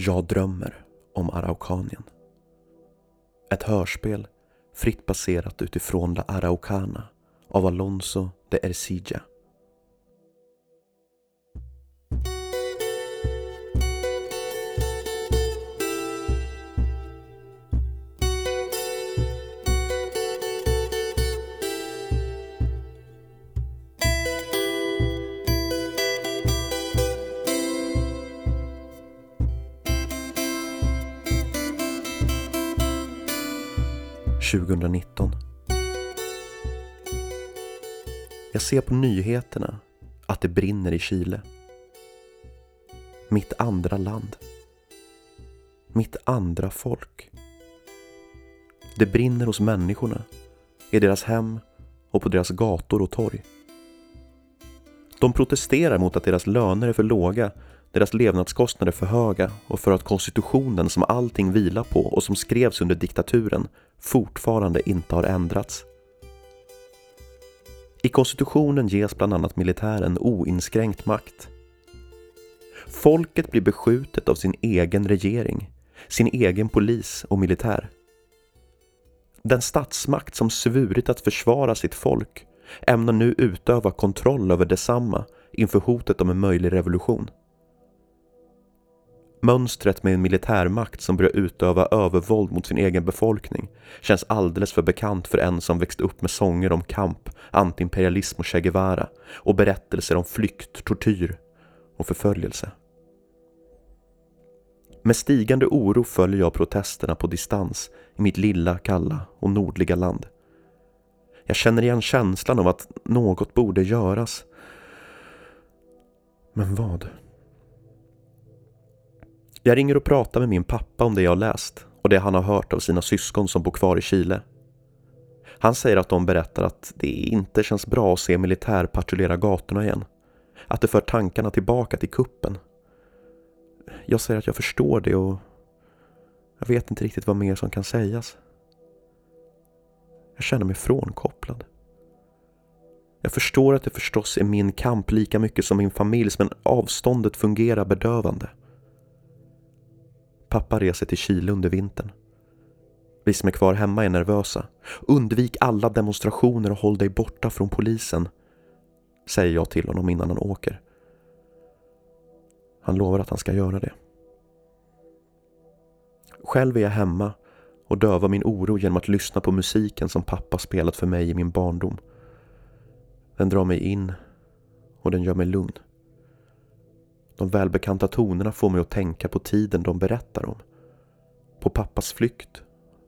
Jag drömmer om Araukanien. Ett hörspel fritt baserat utifrån La Araucana av Alonso de Ercilla. 2019. Jag ser på nyheterna att det brinner i Chile. Mitt andra land. Mitt andra folk. Det brinner hos människorna, i deras hem och på deras gator och torg. De protesterar mot att deras löner är för låga, deras levnadskostnader för höga och för att konstitutionen som allting vilar på och som skrevs under diktaturen fortfarande inte har ändrats. I konstitutionen ges bland annat militären oinskränkt makt. Folket blir beskjutet av sin egen regering, sin egen polis och militär. Den statsmakt som svurit att försvara sitt folk ämnar nu utöva kontroll över detsamma inför hotet om en möjlig revolution. Mönstret med en militärmakt som börjar utöva övervåld mot sin egen befolkning känns alldeles för bekant för en som växt upp med sånger om kamp, antiimperialism och Che Guevara och berättelser om flykt, tortyr och förföljelse. Med stigande oro följer jag protesterna på distans i mitt lilla, kalla och nordliga land. Jag känner igen känslan av att något borde göras. Men vad? Jag ringer och pratar med min pappa om det jag läst och det han har hört av sina syskon som bor kvar i Chile. Han säger att de berättar att det inte känns bra att se militär patrullera gatorna igen. Att det för tankarna tillbaka till kuppen. Jag säger att jag förstår det och jag vet inte riktigt vad mer som kan sägas. Jag känner mig frånkopplad. Jag förstår att det förstås är min kamp lika mycket som min familjs men avståndet fungerar bedövande. Pappa reser till Chile under vintern. Vi som är kvar hemma är nervösa. Undvik alla demonstrationer och håll dig borta från polisen, säger jag till honom innan han åker. Han lovar att han ska göra det. Själv är jag hemma och dövar min oro genom att lyssna på musiken som pappa spelat för mig i min barndom. Den drar mig in och den gör mig lugn. De välbekanta tonerna får mig att tänka på tiden de berättar om. På pappas flykt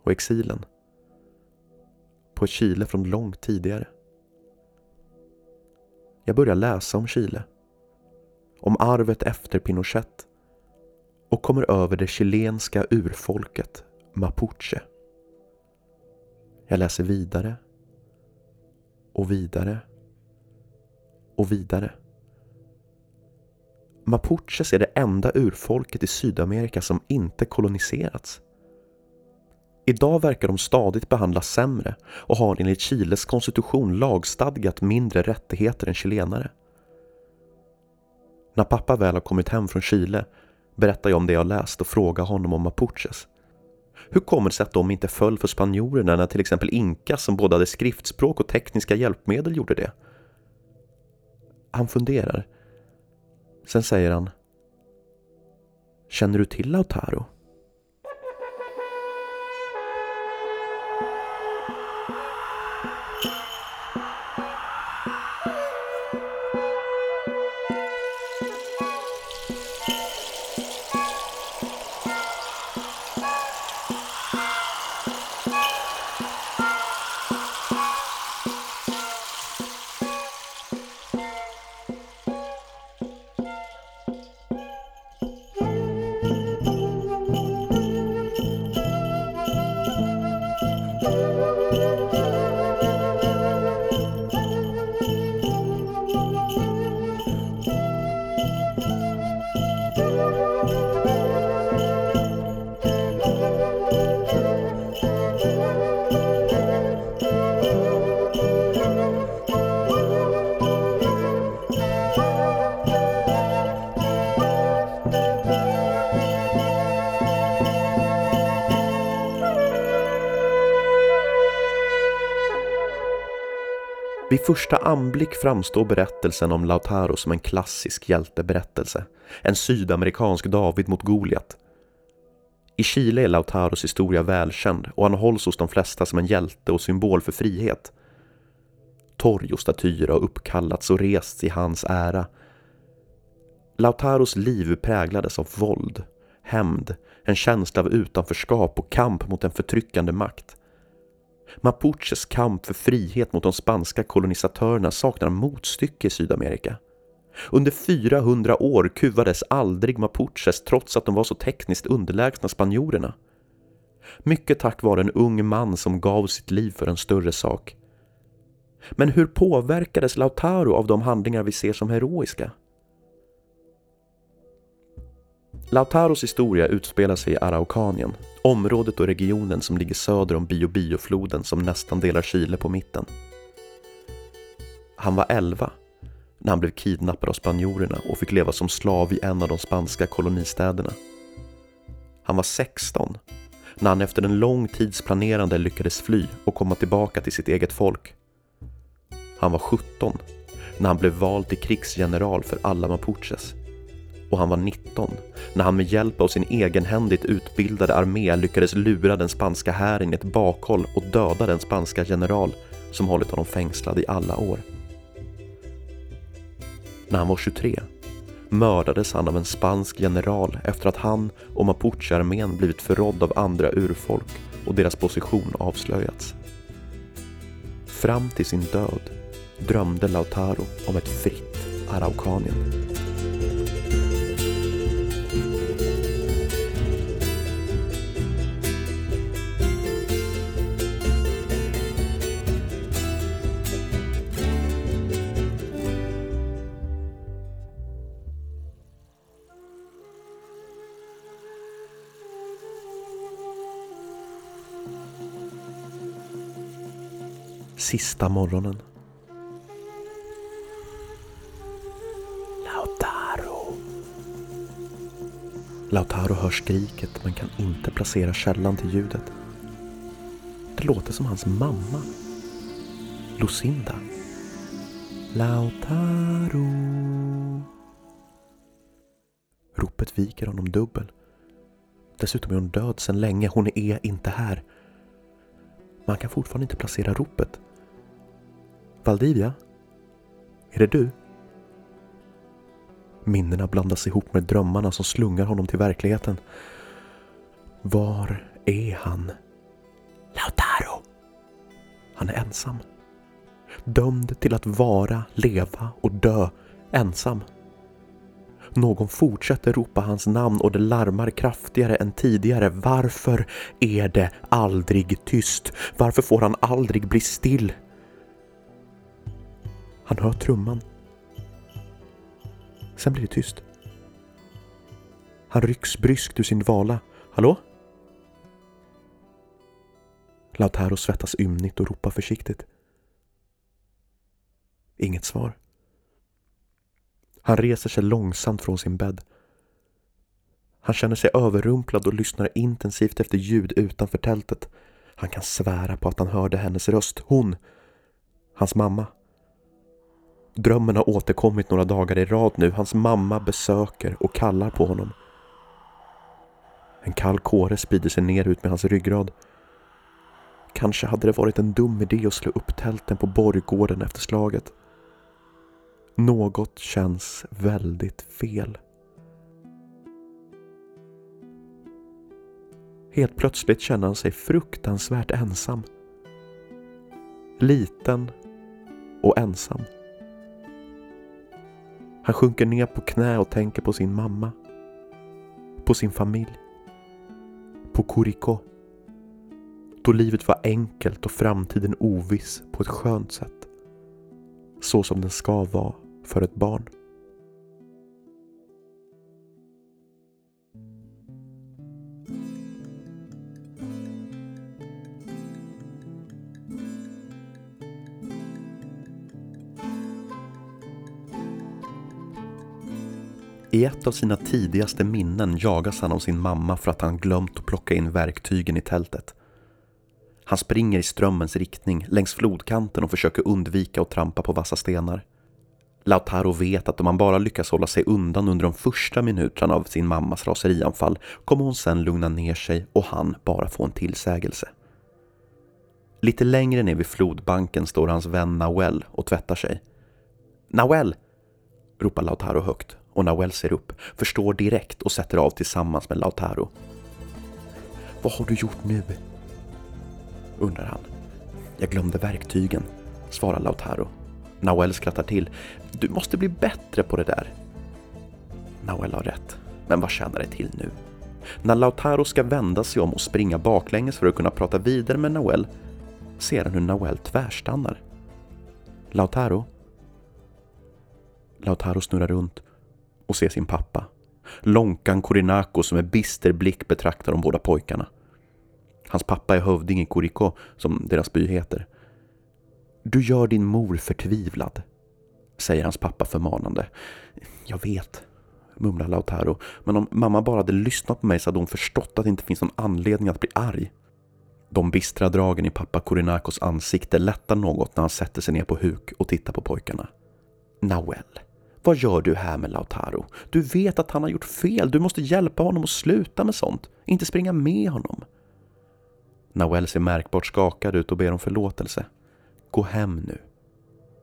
och exilen. På Chile från långt tidigare. Jag börjar läsa om Chile. Om arvet efter Pinochet. Och kommer över det chilenska urfolket mapuche. Jag läser vidare. Och vidare. Och vidare. Mapuches är det enda urfolket i Sydamerika som inte koloniserats. Idag verkar de stadigt behandlas sämre och har enligt Chiles konstitution lagstadgat mindre rättigheter än chilenare. När pappa väl har kommit hem från Chile berättar jag om det jag läst och frågar honom om mapuches. Hur kommer det sig att de inte föll för spanjorerna när till exempel inka som både hade skriftspråk och tekniska hjälpmedel gjorde det? Han funderar Sen säger han Känner du till Lautaro? Anblick framstår berättelsen om Lautaro som en klassisk hjälteberättelse. En sydamerikansk David mot Goliat. I Chile är Lautaros historia välkänd och han hålls hos de flesta som en hjälte och symbol för frihet. Torg och statyer har uppkallats och rests i hans ära. Lautaros liv präglades av våld, hämnd, en känsla av utanförskap och kamp mot en förtryckande makt. Mapuches kamp för frihet mot de spanska kolonisatörerna saknar motstycke i Sydamerika. Under 400 år kuvades aldrig mapuches trots att de var så tekniskt underlägsna spanjorerna. Mycket tack vare en ung man som gav sitt liv för en större sak. Men hur påverkades Lautaro av de handlingar vi ser som heroiska? Lautaros historia utspelar sig i Araucanien, området och regionen som ligger söder om Biobiofloden som nästan delar Chile på mitten. Han var 11 när han blev kidnappad av spanjorerna och fick leva som slav i en av de spanska kolonistäderna. Han var 16 när han efter en lång tids planerande lyckades fly och komma tillbaka till sitt eget folk. Han var 17 när han blev vald till krigsgeneral för alla mapuches och han var 19 när han med hjälp av sin egenhändigt utbildade armé lyckades lura den spanska hären i ett bakhåll och döda den spanska general som hållit honom fängslad i alla år. När han var 23 mördades han av en spansk general efter att han och mapuchearmén blivit förrådd av andra urfolk och deras position avslöjats. Fram till sin död drömde Lautaro om ett fritt Araukanien. Sista morgonen. Lautaro. Lautaro hör skriket men kan inte placera källan till ljudet. Det låter som hans mamma. Lucinda. Lautaro. Ropet viker honom dubbel. Dessutom är hon död sedan länge. Hon är inte här. Man kan fortfarande inte placera ropet. Valdivia? Är det du? Minnena blandas ihop med drömmarna som slungar honom till verkligheten. Var är han? Lautaro! Han är ensam. Dömd till att vara, leva och dö ensam. Någon fortsätter ropa hans namn och det larmar kraftigare än tidigare. Varför är det aldrig tyst? Varför får han aldrig bli still? Han hör trumman. Sen blir det tyst. Han rycks bryskt ur sin vala. Hallå? Lautaro svettas ymnigt och ropar försiktigt. Inget svar. Han reser sig långsamt från sin bädd. Han känner sig överrumplad och lyssnar intensivt efter ljud utanför tältet. Han kan svära på att han hörde hennes röst. Hon, hans mamma. Drömmen har återkommit några dagar i rad nu. Hans mamma besöker och kallar på honom. En kall kåre sprider sig ner ut med hans ryggrad. Kanske hade det varit en dum idé att slå upp tälten på borggården efter slaget. Något känns väldigt fel. Helt plötsligt känner han sig fruktansvärt ensam. Liten och ensam. Han sjunker ner på knä och tänker på sin mamma. På sin familj. På Kuriko. Då livet var enkelt och framtiden oviss på ett skönt sätt. Så som den ska vara för ett barn. I ett av sina tidigaste minnen jagas han av sin mamma för att han glömt att plocka in verktygen i tältet. Han springer i strömmens riktning längs flodkanten och försöker undvika att trampa på vassa stenar. Lautaro vet att om han bara lyckas hålla sig undan under de första minuterna av sin mammas raserianfall kommer hon sen lugna ner sig och han bara få en tillsägelse. Lite längre ner vid flodbanken står hans vän Nawel och tvättar sig. Nawel! ropar Lautaro högt och Nawel ser upp, förstår direkt och sätter av tillsammans med Lautaro. Vad har du gjort nu? undrar han. Jag glömde verktygen, svarar Lautaro. Nawel skrattar till. Du måste bli bättre på det där. Nawel har rätt, men vad tjänar det till nu? När Lautaro ska vända sig om och springa baklänges för att kunna prata vidare med Nawel ser han hur Nawel tvärstannar. Lautaro? Lautaro snurrar runt och se sin pappa. Lonkan Korinako som med bister blick betraktar de båda pojkarna. Hans pappa är hövding i Kuriko, som deras by heter. Du gör din mor förtvivlad, säger hans pappa förmanande. Jag vet, mumlar Lautaro, men om mamma bara hade lyssnat på mig så hade hon förstått att det inte finns någon anledning att bli arg. De bistra dragen i pappa Korinakos ansikte lättar något när han sätter sig ner på huk och tittar på pojkarna. Nawel, vad gör du här med Lautaro? Du vet att han har gjort fel. Du måste hjälpa honom att sluta med sånt. Inte springa med honom. Nawel ser märkbart skakad ut och ber om förlåtelse. Gå hem nu,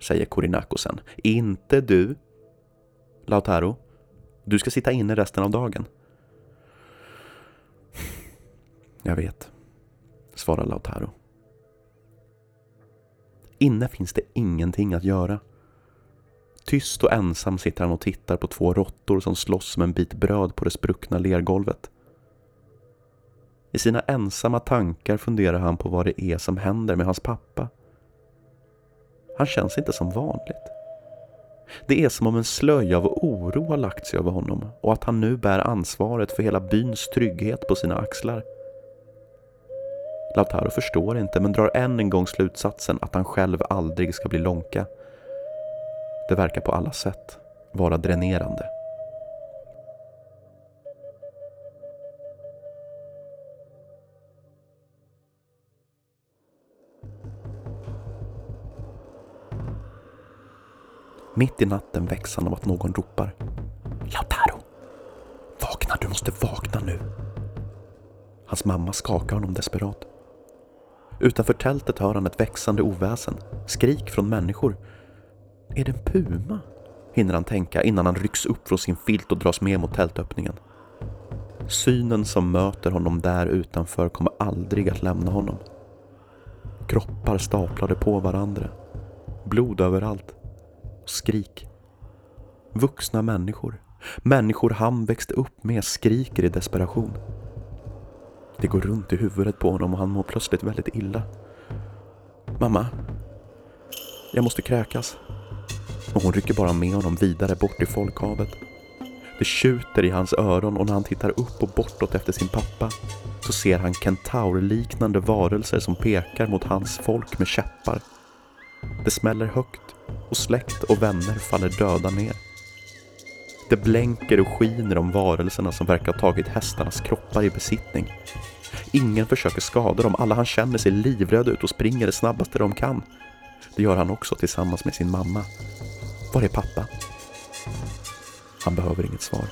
säger Korinako sen. Inte du. Lautaro, du ska sitta inne resten av dagen. Jag vet, svarar Lautaro. Inne finns det ingenting att göra. Tyst och ensam sitter han och tittar på två råttor som slåss som en bit bröd på det spruckna lergolvet. I sina ensamma tankar funderar han på vad det är som händer med hans pappa. Han känns inte som vanligt. Det är som om en slöja av oro har lagt sig över honom och att han nu bär ansvaret för hela byns trygghet på sina axlar. Lautaro förstår inte men drar än en gång slutsatsen att han själv aldrig ska bli Lonka. Det verkar på alla sätt vara dränerande. Mitt i natten väcks han av att någon ropar. Lautaro! Vakna, du måste vakna nu! Hans mamma skakar honom desperat. Utanför tältet hör han ett växande oväsen. Skrik från människor. Är det en puma? Hinner han tänka innan han rycks upp från sin filt och dras med mot tältöppningen. Synen som möter honom där utanför kommer aldrig att lämna honom. Kroppar staplade på varandra. Blod överallt skrik. Vuxna människor, människor han växte upp med, skriker i desperation. Det går runt i huvudet på honom och han mår plötsligt väldigt illa. Mamma, jag måste kräkas. Och hon rycker bara med honom vidare bort i folkhavet. Det tjuter i hans öron och när han tittar upp och bortåt efter sin pappa så ser han kentaurliknande varelser som pekar mot hans folk med käppar. Det smäller högt och släkt och vänner faller döda ner. Det blänker och skiner om varelserna som verkar ha tagit hästarnas kroppar i besittning. Ingen försöker skada dem, alla han känner ser livrädda ut och springer det snabbaste de kan. Det gör han också tillsammans med sin mamma. Var är pappa? Han behöver inget svar.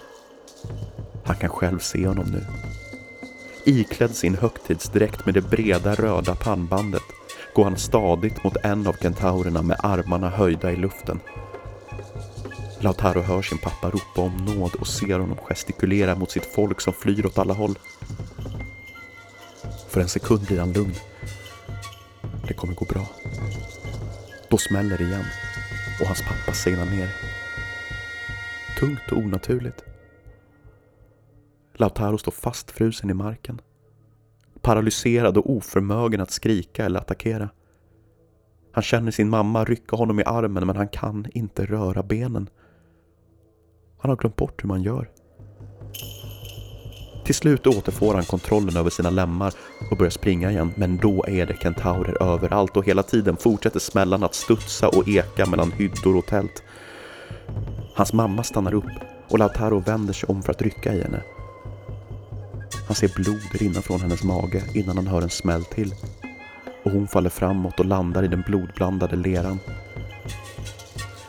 Han kan själv se honom nu. Iklädd sin högtidsdräkt med det breda röda pannbandet går han stadigt mot en av kentaurerna med armarna höjda i luften. Lautaro hör sin pappa ropa om nåd och ser honom gestikulera mot sitt folk som flyr åt alla håll. För en sekund blir han lugn. Det kommer gå bra. Då smäller det igen och hans pappa segnar ner. Tungt och onaturligt. Lautaro står fastfrusen i marken paralyserad och oförmögen att skrika eller attackera. Han känner sin mamma rycka honom i armen men han kan inte röra benen. Han har glömt bort hur man gör. Till slut återfår han kontrollen över sina lemmar och börjar springa igen, men då är det kentaurer överallt och hela tiden fortsätter smällarna att studsa och eka mellan hyddor och tält. Hans mamma stannar upp och Lautaro vänder sig om för att rycka i henne. Han ser blod rinna från hennes mage innan han hör en smäll till. och hon faller framåt och landar i den blodblandade leran.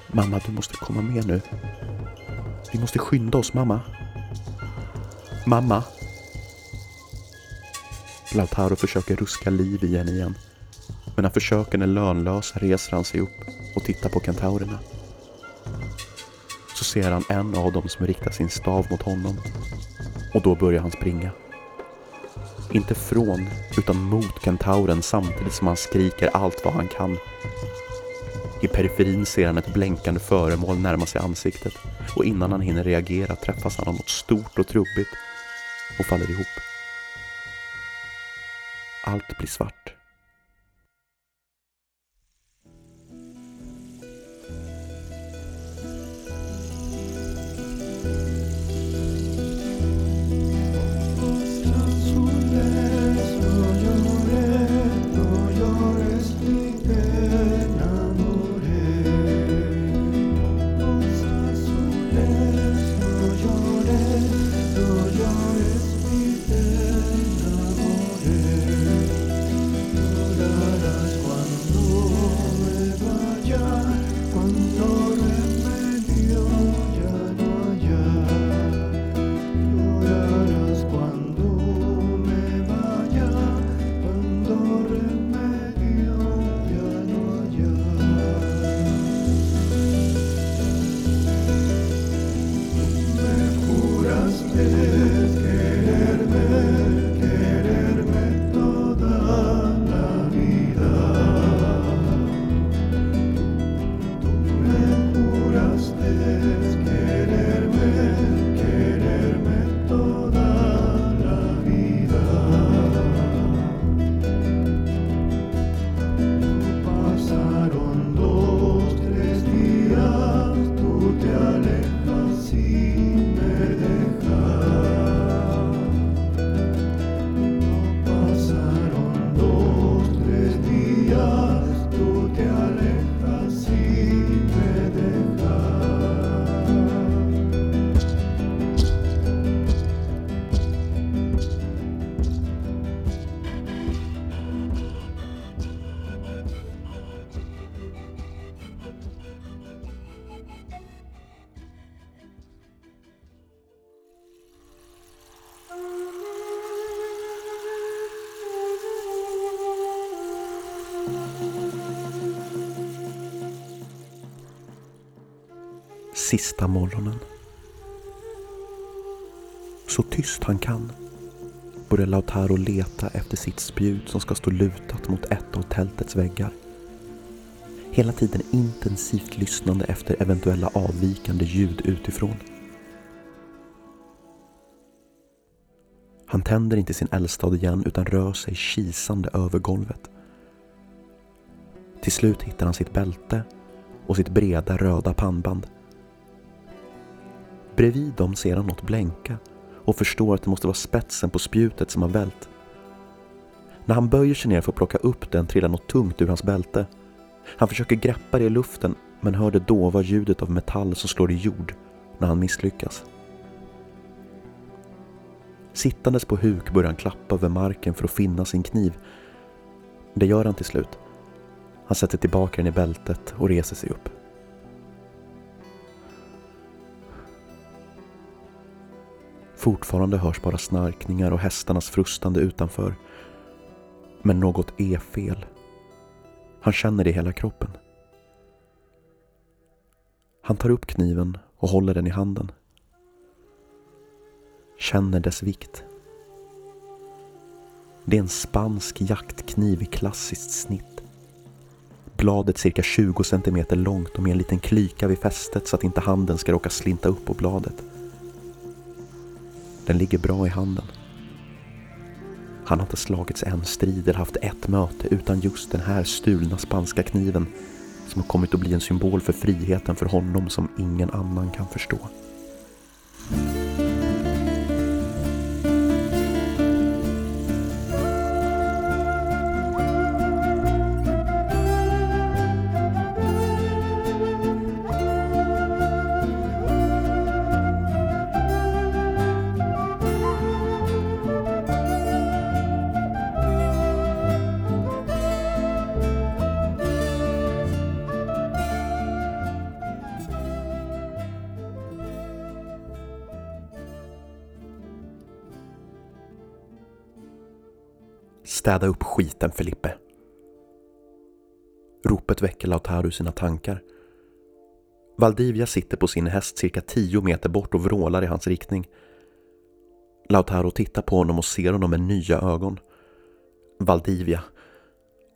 Mamma, du måste komma med nu. Vi måste skynda oss, mamma. Mamma! Lautaro försöker ruska liv i henne igen. Men när försöken är lönlösa reser han sig upp och tittar på kentaurerna. Så ser han en av dem som riktar sin stav mot honom. Och då börjar han springa. Inte från, utan mot kentauren samtidigt som han skriker allt vad han kan. I periferin ser han ett blänkande föremål närma sig ansiktet och innan han hinner reagera träffas han av något stort och trubbigt och faller ihop. Allt blir svart. Sista morgonen. Så tyst han kan börjar Lautaro leta efter sitt spjut som ska stå lutat mot ett av tältets väggar. Hela tiden intensivt lyssnande efter eventuella avvikande ljud utifrån. Han tänder inte sin eldstad igen utan rör sig kisande över golvet. Till slut hittar han sitt bälte och sitt breda röda pannband. Bredvid dem ser han något blänka och förstår att det måste vara spetsen på spjutet som har vält. När han böjer sig ner för att plocka upp den trillar något tungt ur hans bälte. Han försöker greppa det i luften men hör det dova ljudet av metall som slår i jord när han misslyckas. Sittandes på huk börjar han klappa över marken för att finna sin kniv. Det gör han till slut. Han sätter tillbaka den i bältet och reser sig upp. Fortfarande hörs bara snarkningar och hästarnas frustande utanför. Men något är fel. Han känner det i hela kroppen. Han tar upp kniven och håller den i handen. Känner dess vikt. Det är en spansk jaktkniv i klassiskt snitt. Bladet cirka 20 cm långt och med en liten klyka vid fästet så att inte handen ska råka slinta upp på bladet. Den ligger bra i handen. Han har inte slagits en strid eller haft ett möte utan just den här stulna spanska kniven som har kommit att bli en symbol för friheten för honom som ingen annan kan förstå. Städa upp skiten Filippe! Ropet väcker Lautaro ur sina tankar. Valdivia sitter på sin häst cirka tio meter bort och vrålar i hans riktning. Lautaro tittar på honom och ser honom med nya ögon. Valdivia.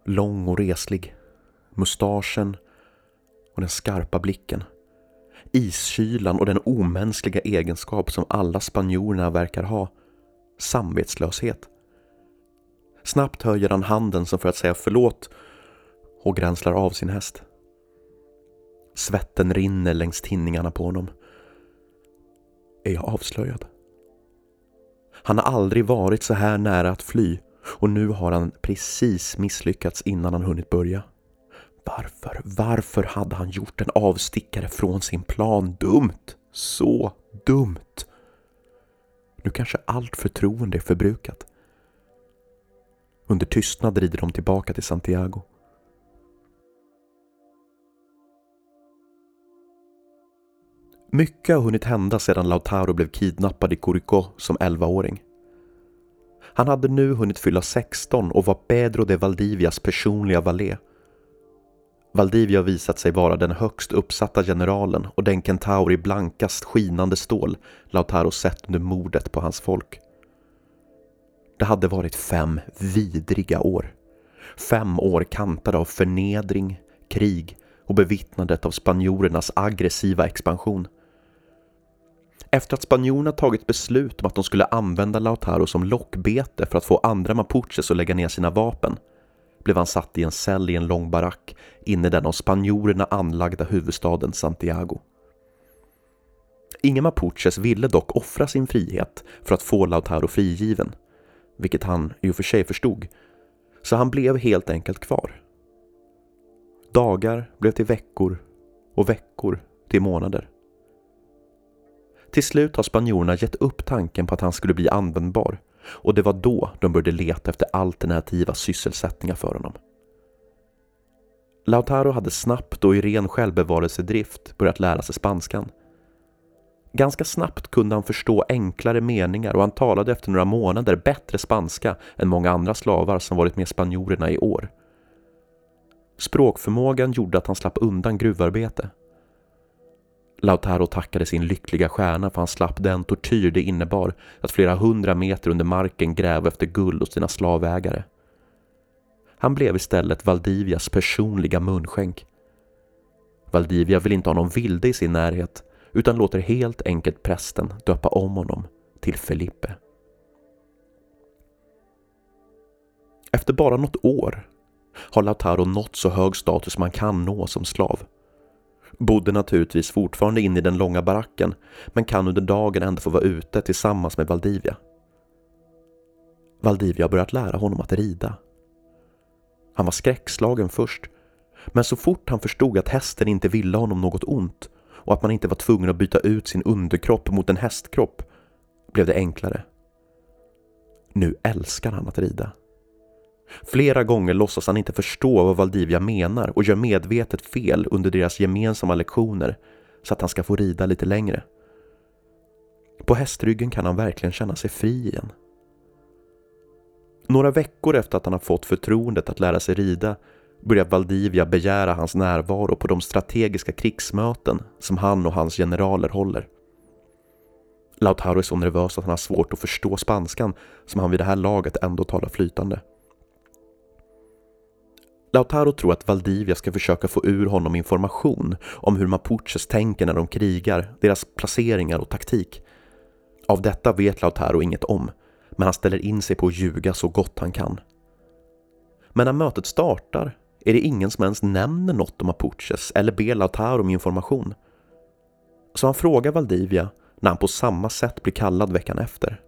Lång och reslig. Mustaschen och den skarpa blicken. Iskylan och den omänskliga egenskap som alla spanjorerna verkar ha. Samvetslöshet. Snabbt höjer han handen som för att säga förlåt och gränslar av sin häst. Svetten rinner längs tinningarna på honom. Är jag avslöjad? Han har aldrig varit så här nära att fly och nu har han precis misslyckats innan han hunnit börja. Varför, varför hade han gjort en avstickare från sin plan? Dumt! Så dumt! Nu kanske allt förtroende är förbrukat. Under tystnad rider de tillbaka till Santiago. Mycket har hunnit hända sedan Lautaro blev kidnappad i Curicó som 11-åring. Han hade nu hunnit fylla 16 och var Pedro de Valdivias personliga valet. Valdivia har visat sig vara den högst uppsatta generalen och den kentaur i blankast skinande stål Lautaro sett under mordet på hans folk. Det hade varit fem vidriga år. Fem år kantade av förnedring, krig och bevittnandet av spanjorernas aggressiva expansion. Efter att spanjorerna tagit beslut om att de skulle använda Lautaro som lockbete för att få andra mapuches att lägga ner sina vapen blev han satt i en cell i en lång barack inne i den av spanjorerna anlagda huvudstaden Santiago. Inga mapuches ville dock offra sin frihet för att få Lautaro frigiven, vilket han i och för sig förstod, så han blev helt enkelt kvar. Dagar blev till veckor och veckor till månader. Till slut har spanjorerna gett upp tanken på att han skulle bli användbar och det var då de började leta efter alternativa sysselsättningar för honom. Lautaro hade snabbt och i ren självbevarelsedrift börjat lära sig spanskan. Ganska snabbt kunde han förstå enklare meningar och han talade efter några månader bättre spanska än många andra slavar som varit med spanjorerna i år. Språkförmågan gjorde att han slapp undan gruvarbete. Lautaro tackade sin lyckliga stjärna för han slapp den tortyr det innebar att flera hundra meter under marken gräva efter guld hos sina slavägare. Han blev istället Valdivias personliga munskänk. Valdivia vill inte ha någon vilde i sin närhet utan låter helt enkelt prästen döpa om honom till Felipe. Efter bara något år har Lautaro nått så hög status man kan nå som slav bodde naturligtvis fortfarande inne i den långa baracken men kan under dagen ändå få vara ute tillsammans med Valdivia. Valdivia har börjat lära honom att rida. Han var skräckslagen först, men så fort han förstod att hästen inte ville honom något ont och att man inte var tvungen att byta ut sin underkropp mot en hästkropp blev det enklare. Nu älskar han att rida. Flera gånger låtsas han inte förstå vad Valdivia menar och gör medvetet fel under deras gemensamma lektioner så att han ska få rida lite längre. På hästryggen kan han verkligen känna sig fri igen. Några veckor efter att han har fått förtroendet att lära sig rida börjar Valdivia begära hans närvaro på de strategiska krigsmöten som han och hans generaler håller. Lautaro är så nervös att han har svårt att förstå spanskan som han vid det här laget ändå talar flytande. Lautaro tror att Valdivia ska försöka få ur honom information om hur mapuches tänker när de krigar, deras placeringar och taktik. Av detta vet Lautaro inget om, men han ställer in sig på att ljuga så gott han kan. Men när mötet startar är det ingen som ens nämner något om Apuches eller ber Lautaro om information. Så han frågar Valdivia när han på samma sätt blir kallad veckan efter.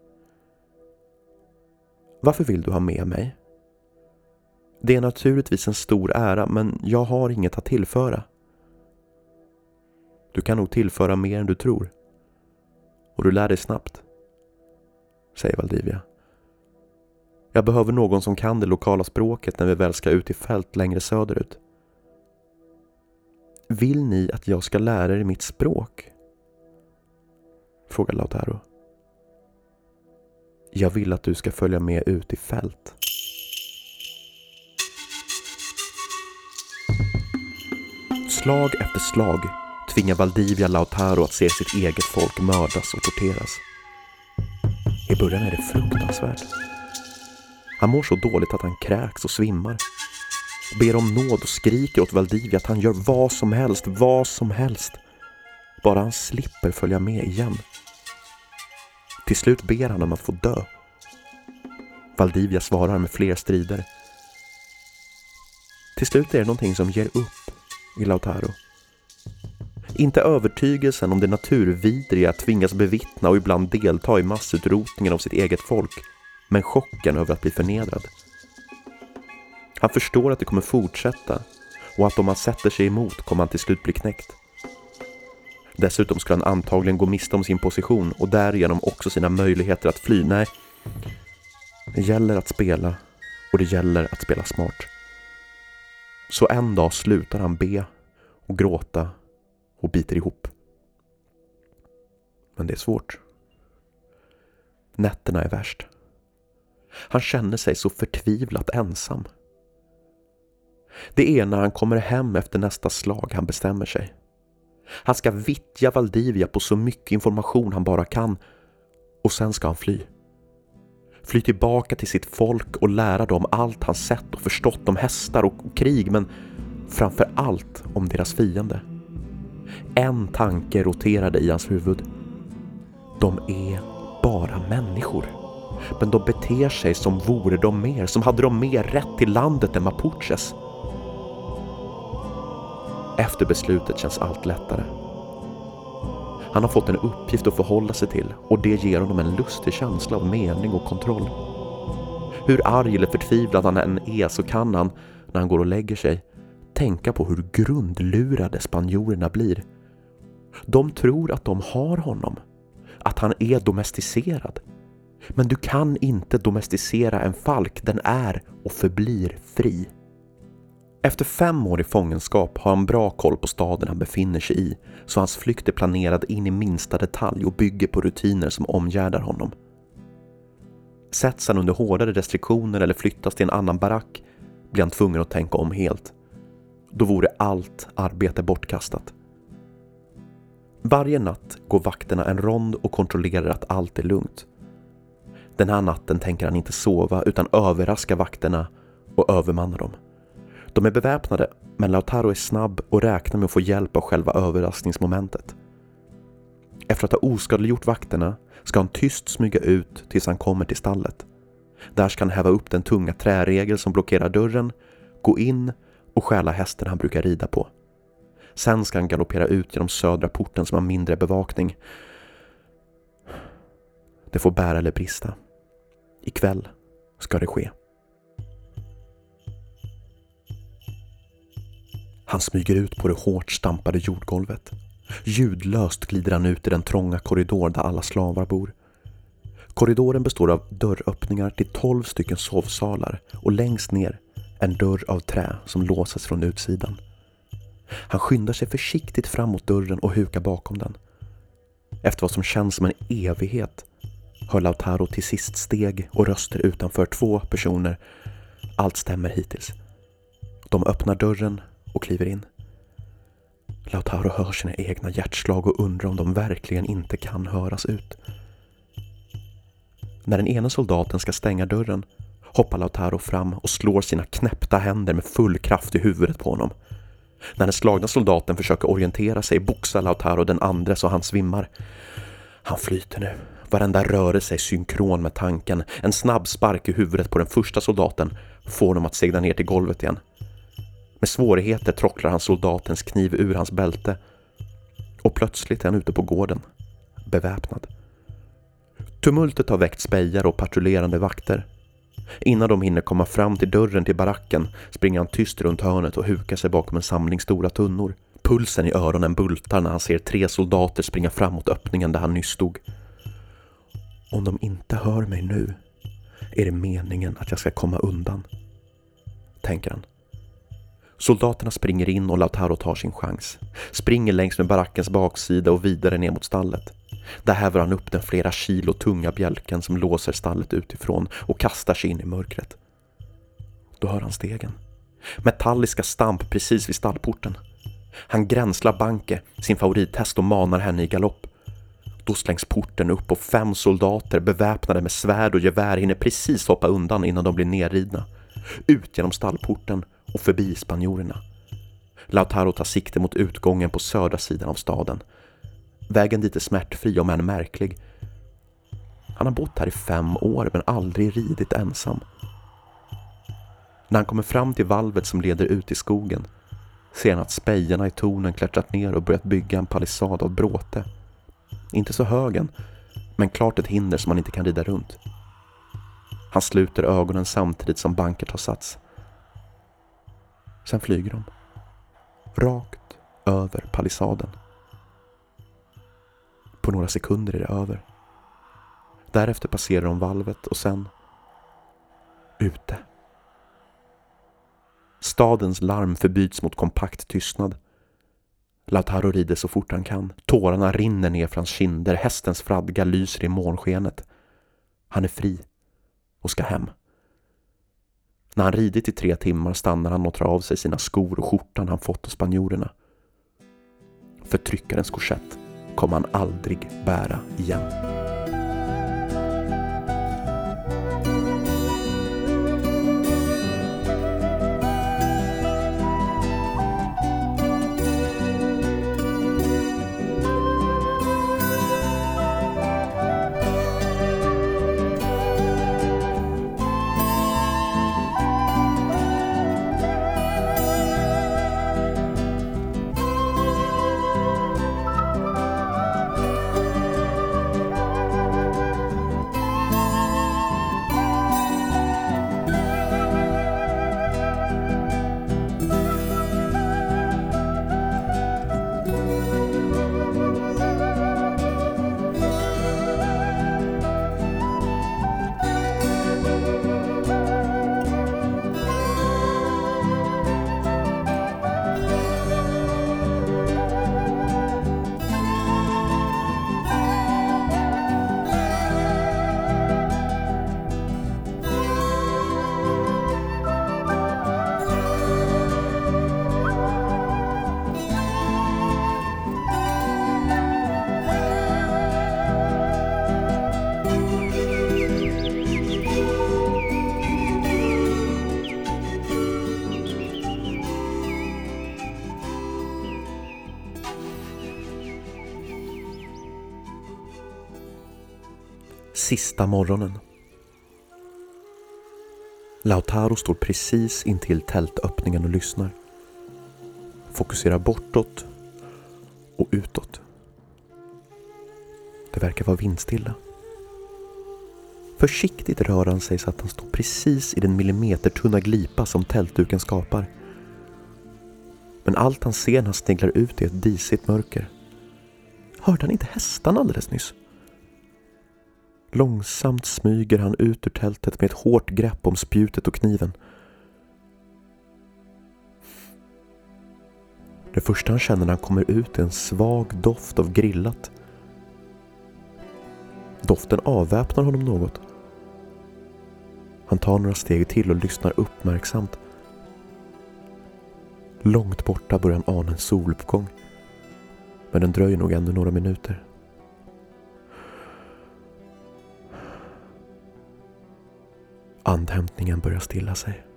Varför vill du ha med mig? Det är naturligtvis en stor ära, men jag har inget att tillföra. Du kan nog tillföra mer än du tror. Och du lär dig snabbt, säger Valdivia. Jag behöver någon som kan det lokala språket när vi väl ska ut i fält längre söderut. Vill ni att jag ska lära er mitt språk? Frågar Lautaro. Jag vill att du ska följa med ut i fält. Slag efter slag tvingar Valdivia Lautaro att se sitt eget folk mördas och torteras. I början är det fruktansvärt. Han mår så dåligt att han kräks och svimmar. Ber om nåd och skriker åt Valdivia att han gör vad som helst, vad som helst. Bara han slipper följa med igen. Till slut ber han om att få dö. Valdivia svarar med fler strider. Till slut är det någonting som ger upp i Lautaro. Inte övertygelsen om det naturvidriga att tvingas bevittna och ibland delta i massutrotningen av sitt eget folk, men chocken över att bli förnedrad. Han förstår att det kommer fortsätta och att om han sätter sig emot kommer han till slut bli knäckt. Dessutom skulle han antagligen gå miste om sin position och därigenom också sina möjligheter att fly. Nej, det gäller att spela och det gäller att spela smart. Så en dag slutar han be och gråta och biter ihop. Men det är svårt. Nätterna är värst. Han känner sig så förtvivlat ensam. Det är när han kommer hem efter nästa slag han bestämmer sig. Han ska vittja Valdivia på så mycket information han bara kan och sen ska han fly. Fly tillbaka till sitt folk och lära dem allt han sett och förstått om hästar och krig men framför allt om deras fiende. En tanke roterade i hans huvud. De är bara människor. Men de beter sig som vore de mer, som hade de mer rätt till landet än mapuches. Efter beslutet känns allt lättare. Han har fått en uppgift att förhålla sig till och det ger honom en lustig känsla av mening och kontroll. Hur arg eller förtvivlad han än är så kan han, när han går och lägger sig, tänka på hur grundlurade spanjorerna blir. De tror att de har honom, att han är domesticerad. Men du kan inte domesticera en falk, den är och förblir fri. Efter fem år i fångenskap har han bra koll på staden han befinner sig i, så hans flykt är planerad in i minsta detalj och bygger på rutiner som omgärdar honom. Sätts han under hårdare restriktioner eller flyttas till en annan barack blir han tvungen att tänka om helt. Då vore allt arbete bortkastat. Varje natt går vakterna en rond och kontrollerar att allt är lugnt. Den här natten tänker han inte sova utan överraska vakterna och övermanna dem. De är beväpnade, men Lautaro är snabb och räknar med att få hjälp av själva överraskningsmomentet. Efter att ha oskadliggjort vakterna ska han tyst smyga ut tills han kommer till stallet. Där ska han häva upp den tunga träregel som blockerar dörren, gå in och stjäla hästen han brukar rida på. Sen ska han galoppera ut genom södra porten som har mindre bevakning. Det får bära eller brista. Ikväll ska det ske. Han smyger ut på det hårt stampade jordgolvet. Ljudlöst glider han ut i den trånga korridor där alla slavar bor. Korridoren består av dörröppningar till tolv stycken sovsalar och längst ner en dörr av trä som låses från utsidan. Han skyndar sig försiktigt fram mot dörren och hukar bakom den. Efter vad som känns som en evighet hör Lautaro till sist steg och röster utanför två personer. Allt stämmer hittills. De öppnar dörren och kliver in. Lautaro hör sina egna hjärtslag och undrar om de verkligen inte kan höras ut. När den ena soldaten ska stänga dörren hoppar Lautaro fram och slår sina knäppta händer med full kraft i huvudet på honom. När den slagna soldaten försöker orientera sig boxar Lautaro den andra så han svimmar. Han flyter nu. Varenda rörelse är synkron med tanken. En snabb spark i huvudet på den första soldaten får honom att segla ner till golvet igen. Med svårigheter trocklar han soldatens kniv ur hans bälte och plötsligt är han ute på gården, beväpnad. Tumultet har väckt spejare och patrullerande vakter. Innan de hinner komma fram till dörren till baracken springer han tyst runt hörnet och hukar sig bakom en samling stora tunnor. Pulsen i öronen bultar när han ser tre soldater springa fram mot öppningen där han nyss stod. Om de inte hör mig nu är det meningen att jag ska komma undan, tänker han. Soldaterna springer in och Lautaro tar sin chans. Springer längs med barackens baksida och vidare ner mot stallet. Där häver han upp den flera kilo tunga bjälken som låser stallet utifrån och kastar sig in i mörkret. Då hör han stegen. Metalliska stamp precis vid stallporten. Han gränslar Banke, sin favorithäst, och manar henne i galopp. Då slängs porten upp och fem soldater beväpnade med svärd och gevär hinner precis hoppa undan innan de blir nerridna. Ut genom stallporten och förbi spanjorerna. Lautaro tar sikte mot utgången på södra sidan av staden. Vägen dit är smärtfri om än märklig. Han har bott här i fem år men aldrig ridit ensam. När han kommer fram till valvet som leder ut i skogen ser han att spejarna i tornen klättrat ner och börjat bygga en palissad av bråte. Inte så hög än, men klart ett hinder som han inte kan rida runt. Han sluter ögonen samtidigt som banket har sats. Sen flyger de. Rakt över palissaden. På några sekunder är det över. Därefter passerar de valvet och sen ute. Stadens larm förbyts mot kompakt tystnad. Lautaro rider så fort han kan. Tårarna rinner ner för hans kinder. Hästens fradga lyser i månskenet. Han är fri och ska hem. När han ridit i tre timmar stannar han och tar av sig sina skor och skjortan han fått av spanjorerna. Förtryckarens korsett kommer han aldrig bära igen. Sista morgonen. Lautaro står precis intill tältöppningen och lyssnar. Fokuserar bortåt och utåt. Det verkar vara vindstilla. Försiktigt rör han sig så att han står precis i den millimetertunna glipa som tältduken skapar. Men allt han ser när han sneglar ut är ett disigt mörker. Hörde han inte hästarna alldeles nyss? Långsamt smyger han ut ur tältet med ett hårt grepp om spjutet och kniven. Det första han känner när han kommer ut är en svag doft av grillat. Doften avväpnar honom något. Han tar några steg till och lyssnar uppmärksamt. Långt borta börjar han ana en soluppgång. Men den dröjer nog ännu några minuter. Andhämtningen börjar stilla sig.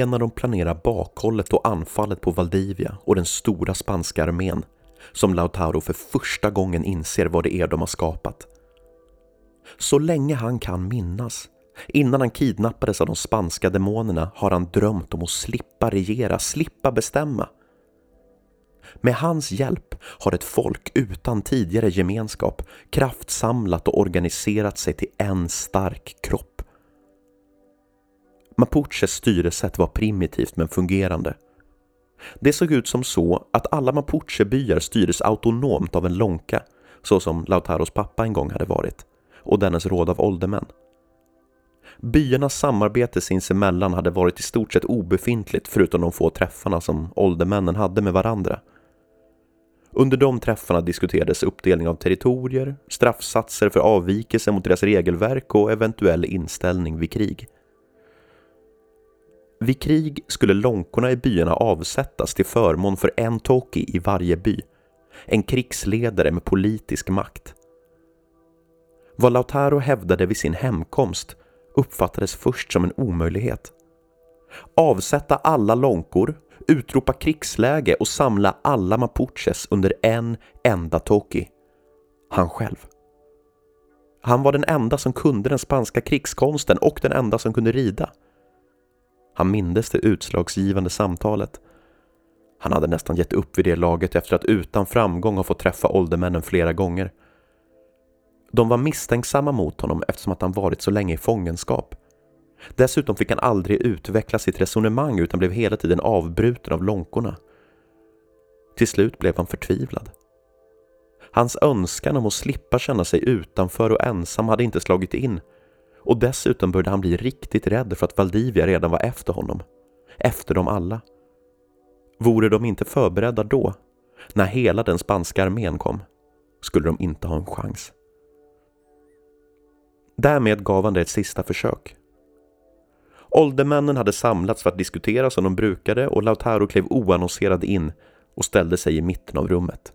Det är när de planerar bakhållet och anfallet på Valdivia och den stora spanska armén som Lautaro för första gången inser vad det är de har skapat. Så länge han kan minnas, innan han kidnappades av de spanska demonerna, har han drömt om att slippa regera, slippa bestämma. med hans hjälp har ett folk utan tidigare gemenskap kraftsamlat och organiserat sig till en stark kropp. Mapuches styresätt var primitivt men fungerande. Det såg ut som så att alla Mapuchebyar styrdes autonomt av en lonka, så som Lautaros pappa en gång hade varit, och dennes råd av åldermän. Byarnas samarbete sinsemellan hade varit i stort sett obefintligt förutom de få träffarna som åldermännen hade med varandra. Under de träffarna diskuterades uppdelning av territorier, straffsatser för avvikelse mot deras regelverk och eventuell inställning vid krig. Vid krig skulle lånkorna i byarna avsättas till förmån för en toki i varje by, en krigsledare med politisk makt. Vad Lautaro hävdade vid sin hemkomst uppfattades först som en omöjlighet. Avsätta alla lånkor, utropa krigsläge och samla alla mapuches under en enda toki. Han själv. Han var den enda som kunde den spanska krigskonsten och den enda som kunde rida. Han mindes det utslagsgivande samtalet. Han hade nästan gett upp vid det laget efter att utan framgång ha fått träffa åldermännen flera gånger. De var misstänksamma mot honom eftersom att han varit så länge i fångenskap. Dessutom fick han aldrig utveckla sitt resonemang utan blev hela tiden avbruten av lånkorna. Till slut blev han förtvivlad. Hans önskan om att slippa känna sig utanför och ensam hade inte slagit in och dessutom började han bli riktigt rädd för att Valdivia redan var efter honom. Efter dem alla. Vore de inte förberedda då, när hela den spanska armén kom, skulle de inte ha en chans. Därmed gav han det ett sista försök. Åldermännen hade samlats för att diskutera som de brukade och Lautaro klev oannonserad in och ställde sig i mitten av rummet.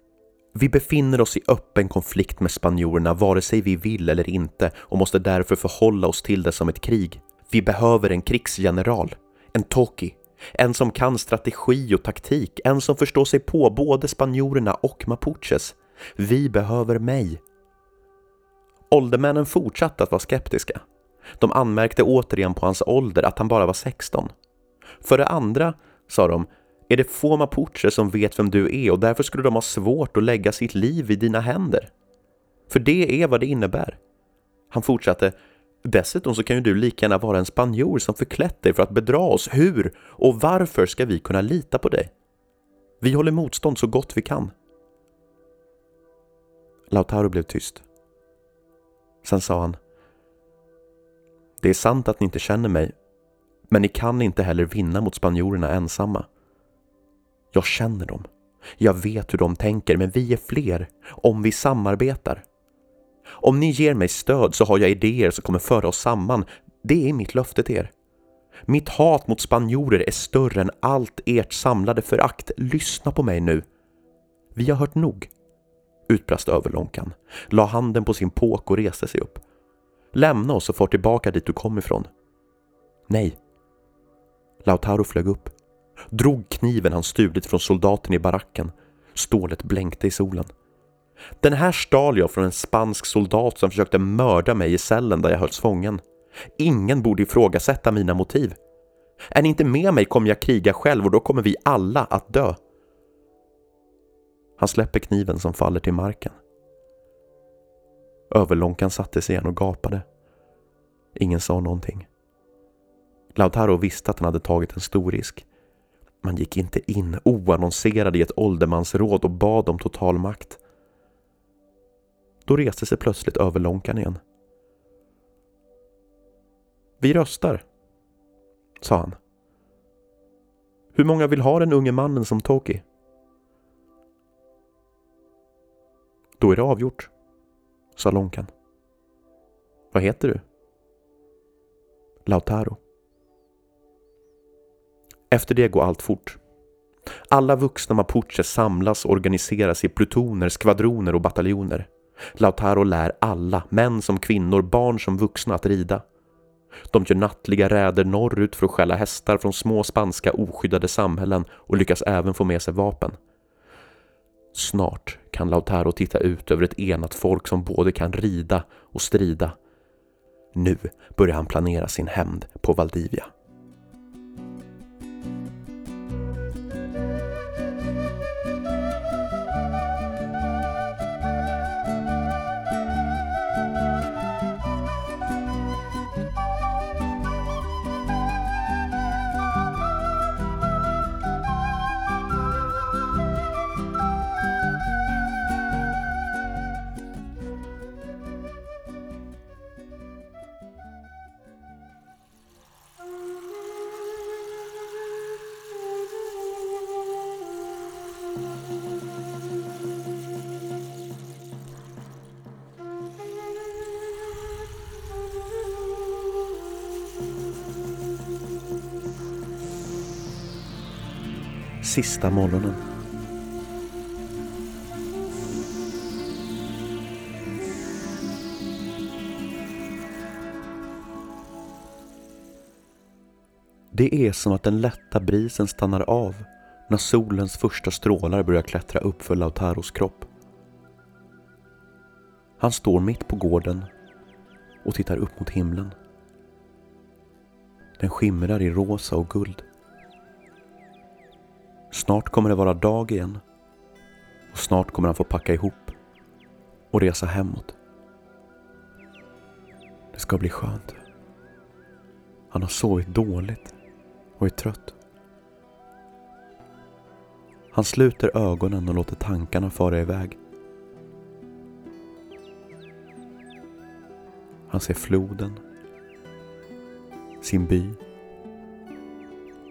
Vi befinner oss i öppen konflikt med spanjorerna vare sig vi vill eller inte och måste därför förhålla oss till det som ett krig. Vi behöver en krigsgeneral, en toki, en som kan strategi och taktik, en som förstår sig på både spanjorerna och mapuches. Vi behöver mig. Åldermännen fortsatte att vara skeptiska. De anmärkte återigen på hans ålder, att han bara var 16. För det andra, sa de, är det få mapucher som vet vem du är och därför skulle de ha svårt att lägga sitt liv i dina händer. För det är vad det innebär. Han fortsatte, dessutom så kan ju du lika gärna vara en spanjor som förklätt dig för att bedra oss. Hur och varför ska vi kunna lita på dig? Vi håller motstånd så gott vi kan. Lautaro blev tyst. Sen sa han. Det är sant att ni inte känner mig, men ni kan inte heller vinna mot spanjorerna ensamma. Jag känner dem. Jag vet hur de tänker, men vi är fler om vi samarbetar. Om ni ger mig stöd så har jag idéer som kommer föra oss samman. Det är mitt löfte till er. Mitt hat mot spanjorer är större än allt ert samlade förakt. Lyssna på mig nu. Vi har hört nog utbrast överlånkan, la handen på sin påk och reste sig upp. Lämna oss och far tillbaka dit du kom ifrån. Nej. Lautaro flög upp, drog kniven han stulit från soldaten i baracken. Stålet blänkte i solen. Den här stal jag från en spansk soldat som försökte mörda mig i cellen där jag hölls fången. Ingen borde ifrågasätta mina motiv. Är ni inte med mig kommer jag kriga själv och då kommer vi alla att dö. Han släpper kniven som faller till marken. Överlånkan satte sig igen och gapade. Ingen sa någonting. Lautaro visste att han hade tagit en stor risk. Man gick inte in oannonserad i ett åldermansråd och bad om total makt. Då reste sig plötsligt överlånkan igen. Vi röstar, sa han. Hur många vill ha den unge mannen som Toki? Då är det avgjort, sa Lonkan. Vad heter du? Lautaro. Efter det går allt fort. Alla vuxna mapuches samlas och organiseras i plutoner, skvadroner och bataljoner. Lautaro lär alla, män som kvinnor, barn som vuxna, att rida. De gör nattliga räder norrut för att stjäla hästar från små spanska oskyddade samhällen och lyckas även få med sig vapen. Snart kan Lautaro titta ut över ett enat folk som både kan rida och strida. Nu börjar han planera sin hämnd på Valdivia. Sista morgonen. Det är som att den lätta brisen stannar av när solens första strålar börjar klättra upp för Lautaros kropp. Han står mitt på gården och tittar upp mot himlen. Den skimrar i rosa och guld. Snart kommer det vara dag igen och snart kommer han få packa ihop och resa hemåt. Det ska bli skönt. Han har sovit dåligt och är trött. Han sluter ögonen och låter tankarna fara iväg. Han ser floden, sin by,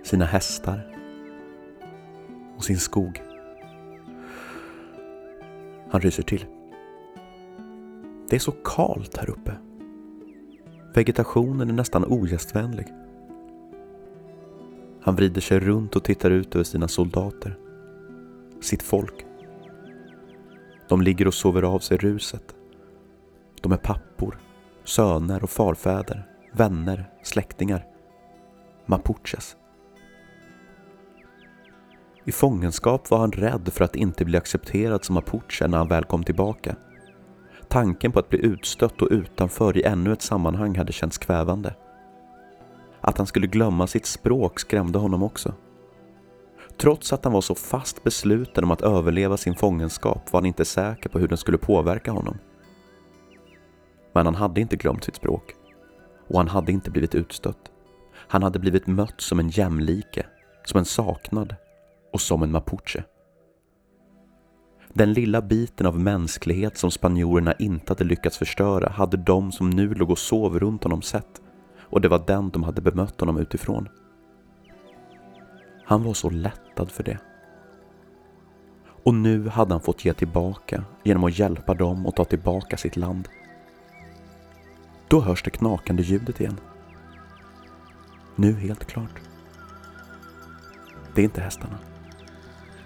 sina hästar och sin skog. Han ryser till. Det är så kalt här uppe. Vegetationen är nästan ogästvänlig. Han vrider sig runt och tittar ut över sina soldater. Sitt folk. De ligger och sover av sig ruset. De är pappor, söner och farfäder, vänner, släktingar. Mapuches. I fångenskap var han rädd för att inte bli accepterad som mapuche när han väl kom tillbaka. Tanken på att bli utstött och utanför i ännu ett sammanhang hade känts kvävande. Att han skulle glömma sitt språk skrämde honom också. Trots att han var så fast besluten om att överleva sin fångenskap var han inte säker på hur den skulle påverka honom. Men han hade inte glömt sitt språk. Och han hade inte blivit utstött. Han hade blivit mött som en jämlike, som en saknad och som en mapuche. Den lilla biten av mänsklighet som spanjorerna inte hade lyckats förstöra hade de som nu låg och sov runt honom sett och det var den de hade bemött honom utifrån. Han var så lättad för det. Och nu hade han fått ge tillbaka genom att hjälpa dem att ta tillbaka sitt land. Då hörs det knakande ljudet igen. Nu helt klart. Det är inte hästarna.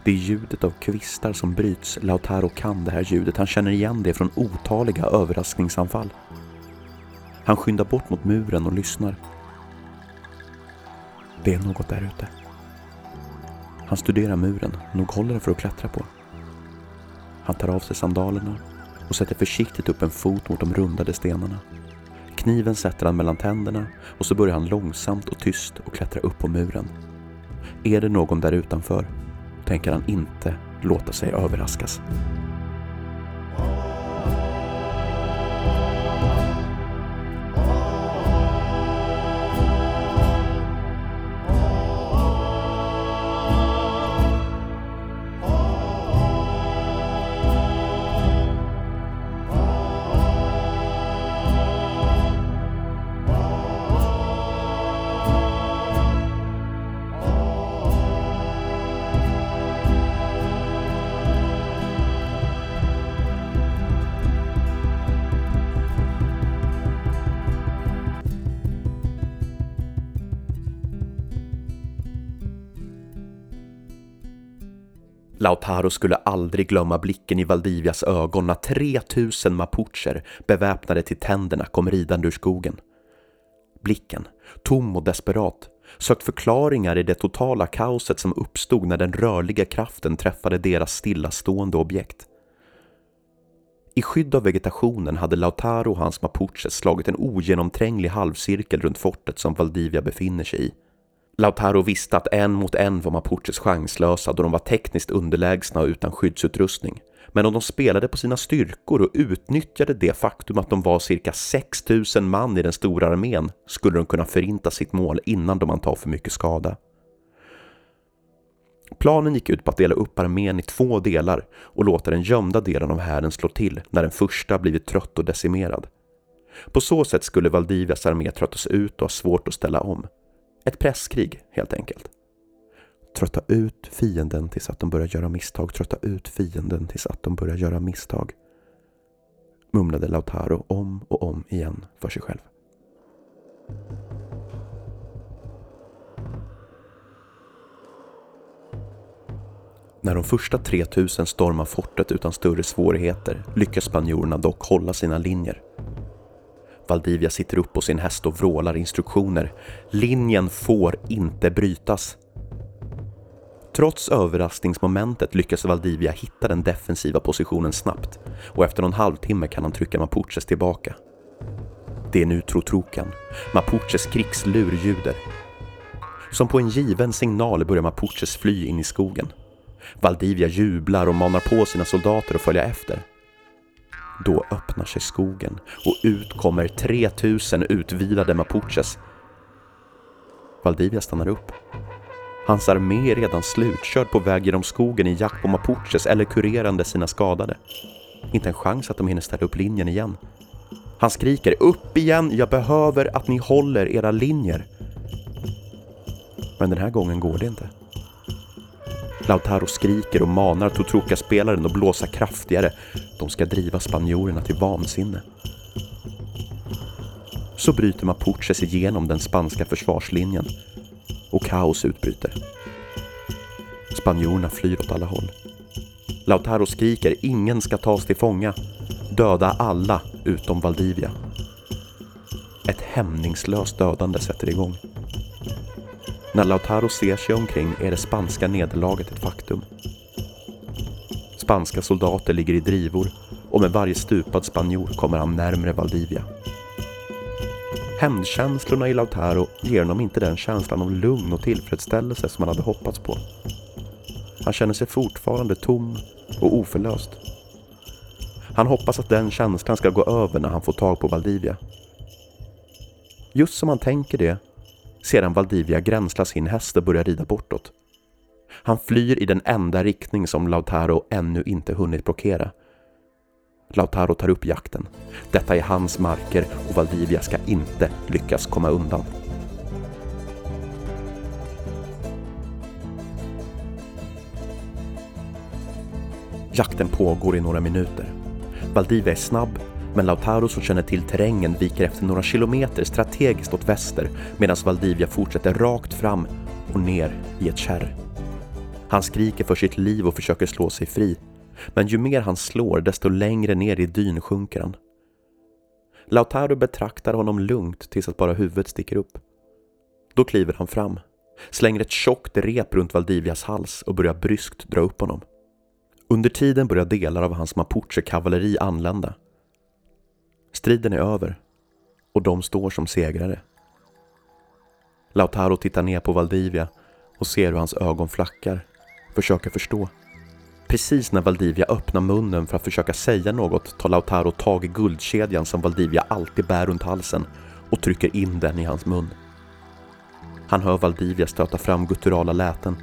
Det är ljudet av kvistar som bryts. Lautaro kan det här ljudet. Han känner igen det från otaliga överraskningsanfall. Han skyndar bort mot muren och lyssnar. Det är något där ute. Han studerar muren, nog håller den för att klättra på. Han tar av sig sandalerna och sätter försiktigt upp en fot mot de rundade stenarna. Kniven sätter han mellan tänderna och så börjar han långsamt och tyst att klättra upp på muren. Är det någon där utanför tänker han inte låta sig överraskas. Lautaro skulle aldrig glömma blicken i Valdivias ögon när 3000 mapucher beväpnade till tänderna kom ridande ur skogen. Blicken, tom och desperat, sökt förklaringar i det totala kaoset som uppstod när den rörliga kraften träffade deras stillastående objekt. I skydd av vegetationen hade Lautaro och hans mapuches slagit en ogenomtränglig halvcirkel runt fortet som Valdivia befinner sig i. Lautaro visste att en mot en var mapuches chanslösa då de var tekniskt underlägsna och utan skyddsutrustning. Men om de spelade på sina styrkor och utnyttjade det faktum att de var cirka 6000 man i den stora armén skulle de kunna förinta sitt mål innan de tar för mycket skada. Planen gick ut på att dela upp armén i två delar och låta den gömda delen av hären slå till när den första blivit trött och decimerad. På så sätt skulle Valdivias armé tröttas ut och ha svårt att ställa om. Ett presskrig helt enkelt. Trötta ut fienden tills att de börjar göra misstag. Trötta ut fienden tills att de börjar göra misstag. Mumlade Lautaro om och om igen för sig själv. När de första 3000 stormar fortet utan större svårigheter lyckas spanjorerna dock hålla sina linjer. Valdivia sitter upp på sin häst och vrålar instruktioner. Linjen får inte brytas. Trots överraskningsmomentet lyckas Valdivia hitta den defensiva positionen snabbt och efter någon halvtimme kan han trycka Mapuches tillbaka. Det är nu Trotrokan, Mapuches krigslur ljuder. Som på en given signal börjar Mapuches fly in i skogen. Valdivia jublar och manar på sina soldater att följa efter. Då öppnar sig skogen och ut kommer 3000 utvilade Mapuches. Valdivia stannar upp. Hans armé är redan slutkörd på väg genom skogen i jakt på Mapuches eller kurerande sina skadade. Inte en chans att de hinner ställa upp linjen igen. Han skriker upp igen, jag behöver att ni håller era linjer. Men den här gången går det inte. Lautaro skriker och manar Totruka-spelaren att blåsa kraftigare. De ska driva spanjorerna till vansinne. Så bryter Mapuches igenom den spanska försvarslinjen och kaos utbryter. Spanjorerna flyr åt alla håll. Lautaro skriker ingen ska tas till fånga. Döda alla utom Valdivia. Ett hämningslöst dödande sätter igång. När Lautaro ser sig omkring är det spanska nederlaget ett faktum. Spanska soldater ligger i drivor och med varje stupad spanjor kommer han närmre Valdivia. Hämndkänslorna i Lautaro ger honom inte den känslan av lugn och tillfredsställelse som han hade hoppats på. Han känner sig fortfarande tom och oförlöst. Han hoppas att den känslan ska gå över när han får tag på Valdivia. Just som han tänker det sedan Valdivia gränsla sin häst och börjar rida bortåt. Han flyr i den enda riktning som Lautaro ännu inte hunnit blockera. Lautaro tar upp jakten. Detta är hans marker och Valdivia ska inte lyckas komma undan. Jakten pågår i några minuter. Valdivia är snabb men Lautaro som känner till terrängen viker efter några kilometer strategiskt åt väster medan Valdivia fortsätter rakt fram och ner i ett kärr. Han skriker för sitt liv och försöker slå sig fri. Men ju mer han slår desto längre ner i dyn sjunker han. Lautaro betraktar honom lugnt tills att bara huvudet sticker upp. Då kliver han fram, slänger ett tjockt rep runt Valdivias hals och börjar bryskt dra upp honom. Under tiden börjar delar av hans mapuche-kavalleri anlända Striden är över och de står som segrare. Lautaro tittar ner på Valdivia och ser hur hans ögon flackar, försöker förstå. Precis när Valdivia öppnar munnen för att försöka säga något tar Lautaro tag i guldkedjan som Valdivia alltid bär runt halsen och trycker in den i hans mun. Han hör Valdivia stöta fram gutturala läten.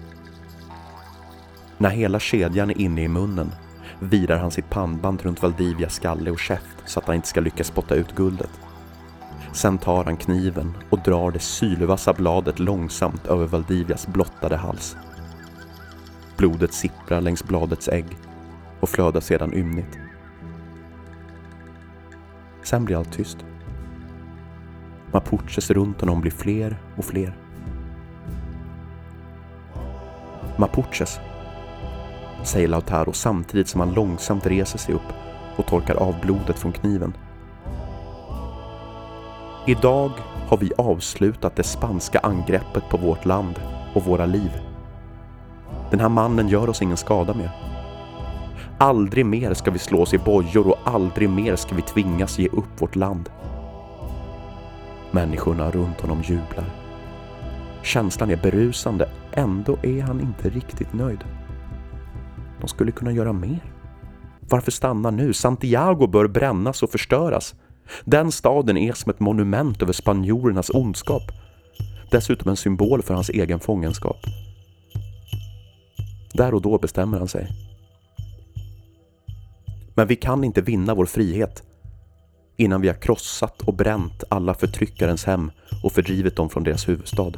När hela kedjan är inne i munnen virar han sitt pannband runt Valdivias skalle och käft så att han inte ska lyckas spotta ut guldet. Sen tar han kniven och drar det sylvassa bladet långsamt över Valdivias blottade hals. Blodet sipprar längs bladets ägg och flödar sedan ymnigt. Sen blir allt tyst. Mapuches runt honom blir fler och fler. Mapuches säger Lautaro samtidigt som han långsamt reser sig upp och torkar av blodet från kniven. Idag har vi avslutat det spanska angreppet på vårt land och våra liv. Den här mannen gör oss ingen skada mer. Aldrig mer ska vi slås i bojor och aldrig mer ska vi tvingas ge upp vårt land. Människorna runt honom jublar. Känslan är berusande, ändå är han inte riktigt nöjd. De skulle kunna göra mer. Varför stanna nu? Santiago bör brännas och förstöras. Den staden är som ett monument över spanjorernas ondskap. Dessutom en symbol för hans egen fångenskap. Där och då bestämmer han sig. Men vi kan inte vinna vår frihet innan vi har krossat och bränt alla förtryckarens hem och fördrivit dem från deras huvudstad.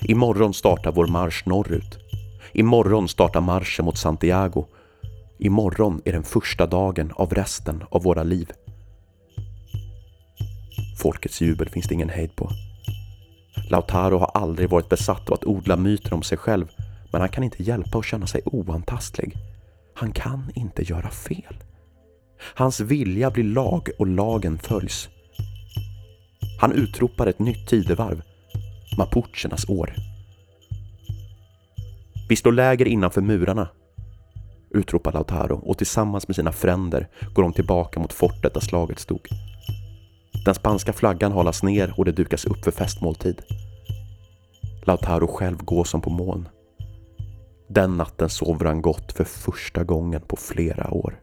Imorgon startar vår marsch norrut. Imorgon startar marschen mot Santiago. Imorgon är den första dagen av resten av våra liv. Folkets jubel finns det ingen hejd på. Lautaro har aldrig varit besatt av att odla myter om sig själv, Men han kan inte hjälpa att känna sig oantastlig. Han kan inte göra fel. Hans vilja blir lag och lagen följs. Han utropar ett nytt tidevarv. Mapuchernas år. Vi slår läger innanför murarna, utropar Lautaro och tillsammans med sina fränder går de tillbaka mot fortet där slaget stod. Den spanska flaggan halas ner och det dukas upp för festmåltid. Lautaro själv går som på moln. Den natten sover han gott för första gången på flera år.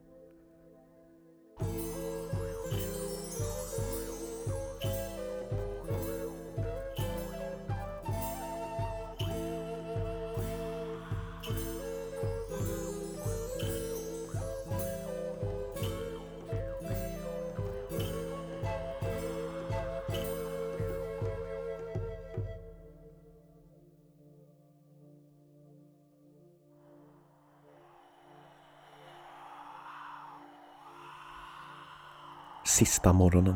Sista morgonen.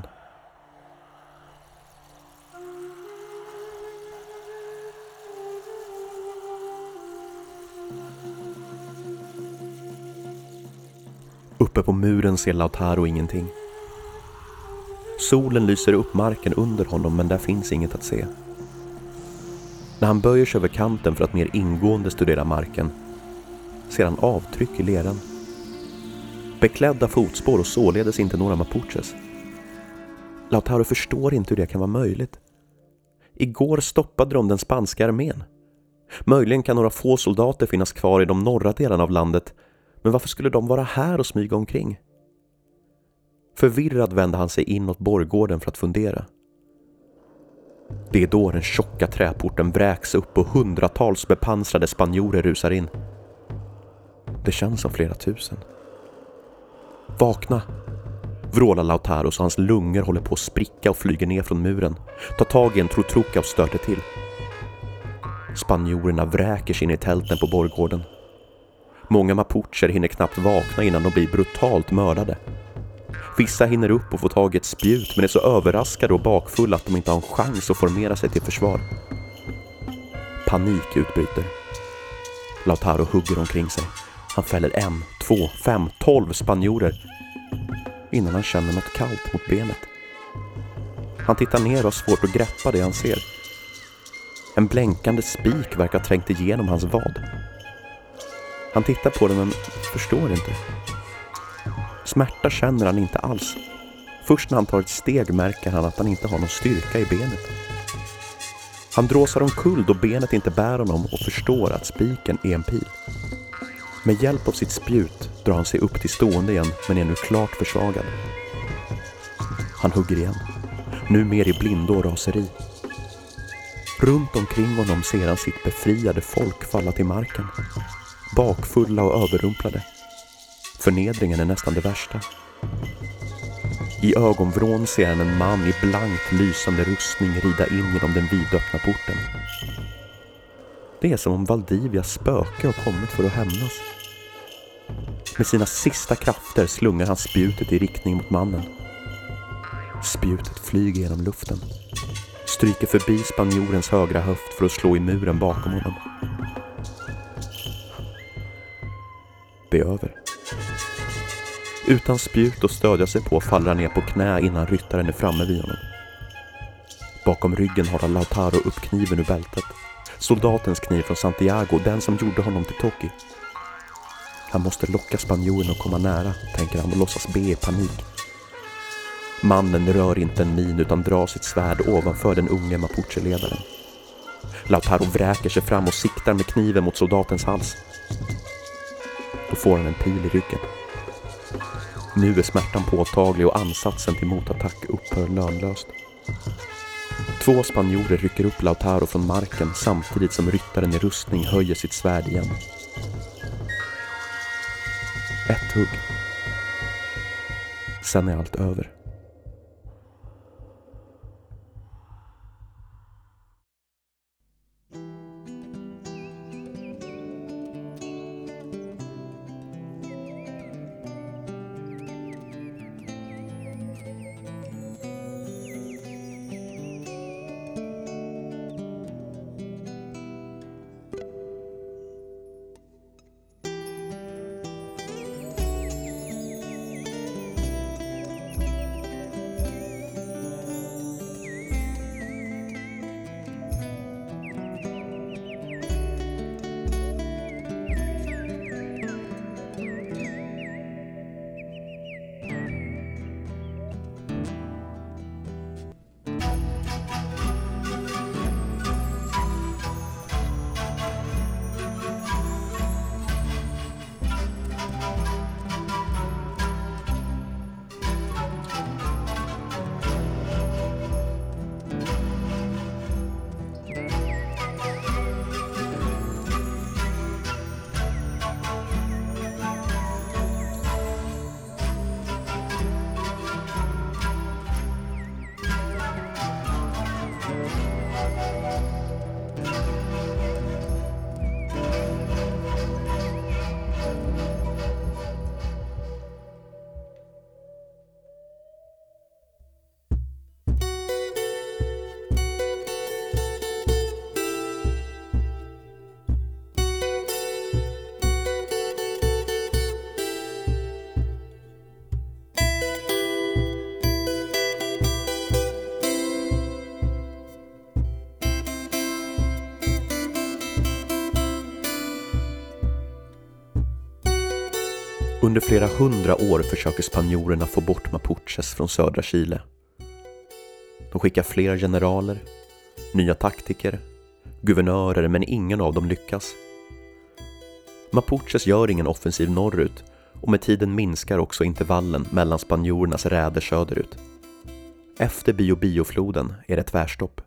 Uppe på muren ser Lautaro ingenting. Solen lyser upp marken under honom men där finns inget att se. När han böjer sig över kanten för att mer ingående studera marken ser han avtryck i leran beklädda fotspår och således inte några mapuches. Lautaro förstår inte hur det kan vara möjligt. Igår stoppade de den spanska armén. Möjligen kan några få soldater finnas kvar i de norra delarna av landet, men varför skulle de vara här och smyga omkring? Förvirrad vände han sig inåt borggården för att fundera. Det är då den tjocka träporten vräks upp och hundratals bepansrade spanjorer rusar in. Det känns som flera tusen. Vakna! Vrålar Lautaro så hans lungor håller på att spricka och flyger ner från muren. Tar tag i en trotrucka och stöter till. Spanjorerna vräker sig in i tälten på borggården. Många mapucher hinner knappt vakna innan de blir brutalt mördade. Vissa hinner upp och får tag i ett spjut men är så överraskade och bakfulla att de inte har en chans att formera sig till försvar. Panik utbryter. Lautaro hugger omkring sig. Han fäller en, två, fem, tolv spanjorer innan han känner något kallt mot benet. Han tittar ner och har svårt att greppa det han ser. En blänkande spik verkar ha trängt igenom hans vad. Han tittar på den men förstår inte. Smärta känner han inte alls. Först när han tar ett steg märker han att han inte har någon styrka i benet. Han dråsar omkull då benet inte bär honom och förstår att spiken är en pil. Med hjälp av sitt spjut drar han sig upp till stående igen men är nu klart försvagad. Han hugger igen. Nu mer i blindo och raseri. Runt omkring honom ser han sitt befriade folk falla till marken. Bakfulla och överrumplade. Förnedringen är nästan det värsta. I ögonvrån ser han en man i blankt lysande rustning rida in genom den vidöppna porten. Det är som om Valdivias spöke har kommit för att hämnas. Med sina sista krafter slungar han spjutet i riktning mot mannen. Spjutet flyger genom luften. Stryker förbi spanjorens högra höft för att slå i muren bakom honom. Det är över. Utan spjut att stödja sig på faller han ner på knä innan ryttaren är framme vid honom. Bakom ryggen har Lautaro upp kniven ur bältet. Soldatens kniv från Santiago, den som gjorde honom till Toki. Han måste locka spanjoren att komma nära, tänker han och låtsas be i panik. Mannen rör inte en min utan drar sitt svärd ovanför den unge mapucheledaren. Lautaro vräker sig fram och siktar med kniven mot soldatens hals. Då får han en pil i ryggen. Nu är smärtan påtaglig och ansatsen till motattack upphör lönlöst. Två spanjorer rycker upp Lautaro från marken samtidigt som ryttaren i rustning höjer sitt svärd igen. Ett hugg. Sen är allt över. Under flera hundra år försöker spanjorerna få bort mapuches från södra Chile. De skickar flera generaler, nya taktiker, guvernörer men ingen av dem lyckas. Mapuches gör ingen offensiv norrut och med tiden minskar också intervallen mellan spanjorernas räder söderut. Efter Biobio-floden är det tvärstopp.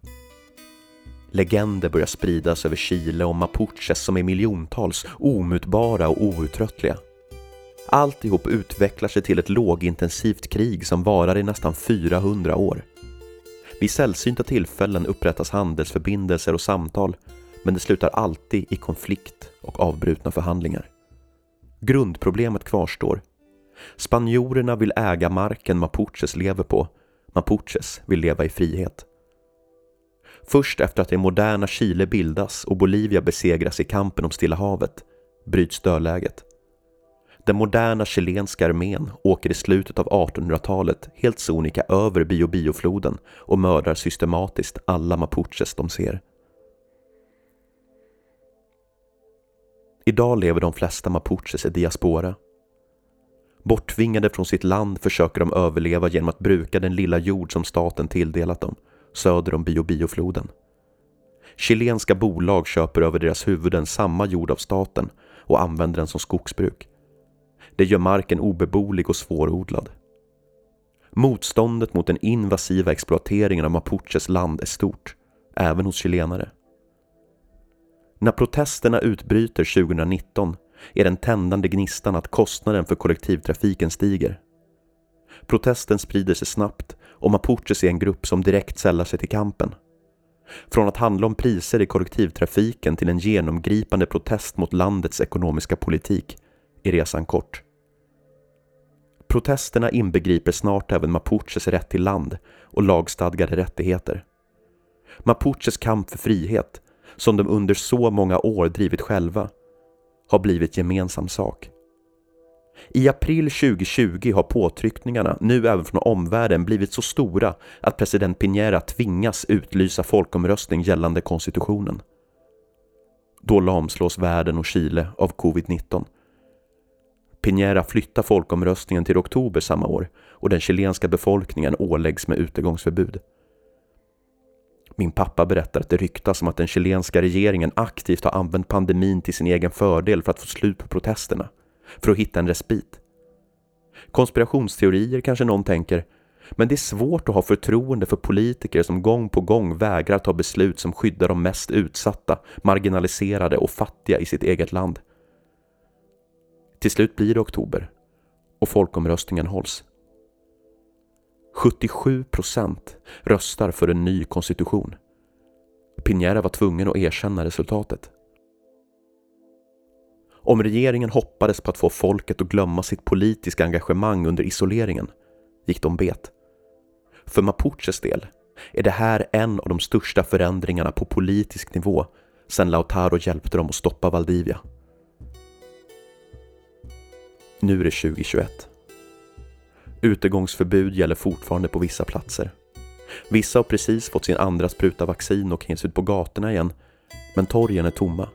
Legender börjar spridas över Chile om mapuches som är miljontals, omutbara och outtröttliga. Alltihop utvecklar sig till ett lågintensivt krig som varar i nästan 400 år. Vid sällsynta tillfällen upprättas handelsförbindelser och samtal, men det slutar alltid i konflikt och avbrutna förhandlingar. Grundproblemet kvarstår. Spanjorerna vill äga marken mapuches lever på. Mapuches vill leva i frihet. Först efter att det moderna Chile bildas och Bolivia besegras i kampen om Stilla havet bryts dödläget. Den moderna chilenska armén åker i slutet av 1800-talet helt sonika över Biobiofloden och mördar systematiskt alla mapuches de ser. Idag lever de flesta mapuches i diaspora. Borttvingade från sitt land försöker de överleva genom att bruka den lilla jord som staten tilldelat dem, söder om Biobiofloden. Chilenska bolag köper över deras huvuden samma jord av staten och använder den som skogsbruk. Det gör marken obeboelig och svårodlad. Motståndet mot den invasiva exploateringen av mapuches land är stort, även hos chilenare. När protesterna utbryter 2019 är den tändande gnistan att kostnaden för kollektivtrafiken stiger. Protesten sprider sig snabbt och mapuches är en grupp som direkt sällar sig till kampen. Från att handla om priser i kollektivtrafiken till en genomgripande protest mot landets ekonomiska politik är resan kort. Protesterna inbegriper snart även mapuches rätt till land och lagstadgade rättigheter. Mapuches kamp för frihet, som de under så många år drivit själva, har blivit gemensam sak. I april 2020 har påtryckningarna, nu även från omvärlden, blivit så stora att president Piñera tvingas utlysa folkomröstning gällande konstitutionen. Då lamslås världen och Chile av covid-19 Piñera flyttar folkomröstningen till oktober samma år och den chilenska befolkningen åläggs med utegångsförbud. Min pappa berättar att det ryktas om att den chilenska regeringen aktivt har använt pandemin till sin egen fördel för att få slut på protesterna, för att hitta en respit. Konspirationsteorier kanske någon tänker, men det är svårt att ha förtroende för politiker som gång på gång vägrar ta beslut som skyddar de mest utsatta, marginaliserade och fattiga i sitt eget land. Till slut blir det oktober och folkomröstningen hålls. 77 procent röstar för en ny konstitution. Piñera var tvungen att erkänna resultatet. Om regeringen hoppades på att få folket att glömma sitt politiska engagemang under isoleringen gick de bet. För Mapuches del är det här en av de största förändringarna på politisk nivå sedan Lautaro hjälpte dem att stoppa Valdivia. Nu är det 2021. Utegångsförbud gäller fortfarande på vissa platser. Vissa har precis fått sin andra spruta vaccin och kan ge sig ut på gatorna igen, men torgen är tomma.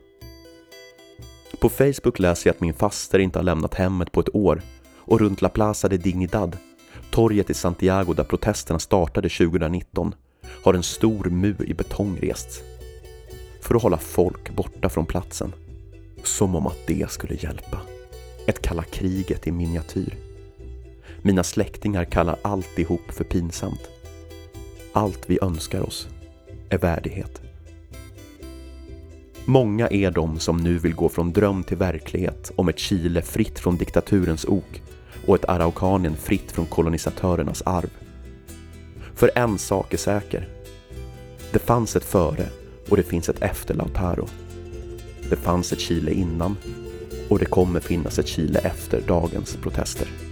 På Facebook läser jag att min faster inte har lämnat hemmet på ett år och runt La Plaza de Dignidad, torget i Santiago där protesterna startade 2019, har en stor mur i betong rests. För att hålla folk borta från platsen. Som om att det skulle hjälpa. Ett kalla kriget i miniatyr. Mina släktingar kallar alltihop för pinsamt. Allt vi önskar oss är värdighet. Många är de som nu vill gå från dröm till verklighet om ett Chile fritt från diktaturens ok och ett Araukanien fritt från kolonisatörernas arv. För en sak är säker. Det fanns ett före och det finns ett efter Lautaro. Det fanns ett Chile innan och det kommer finnas ett Chile efter dagens protester.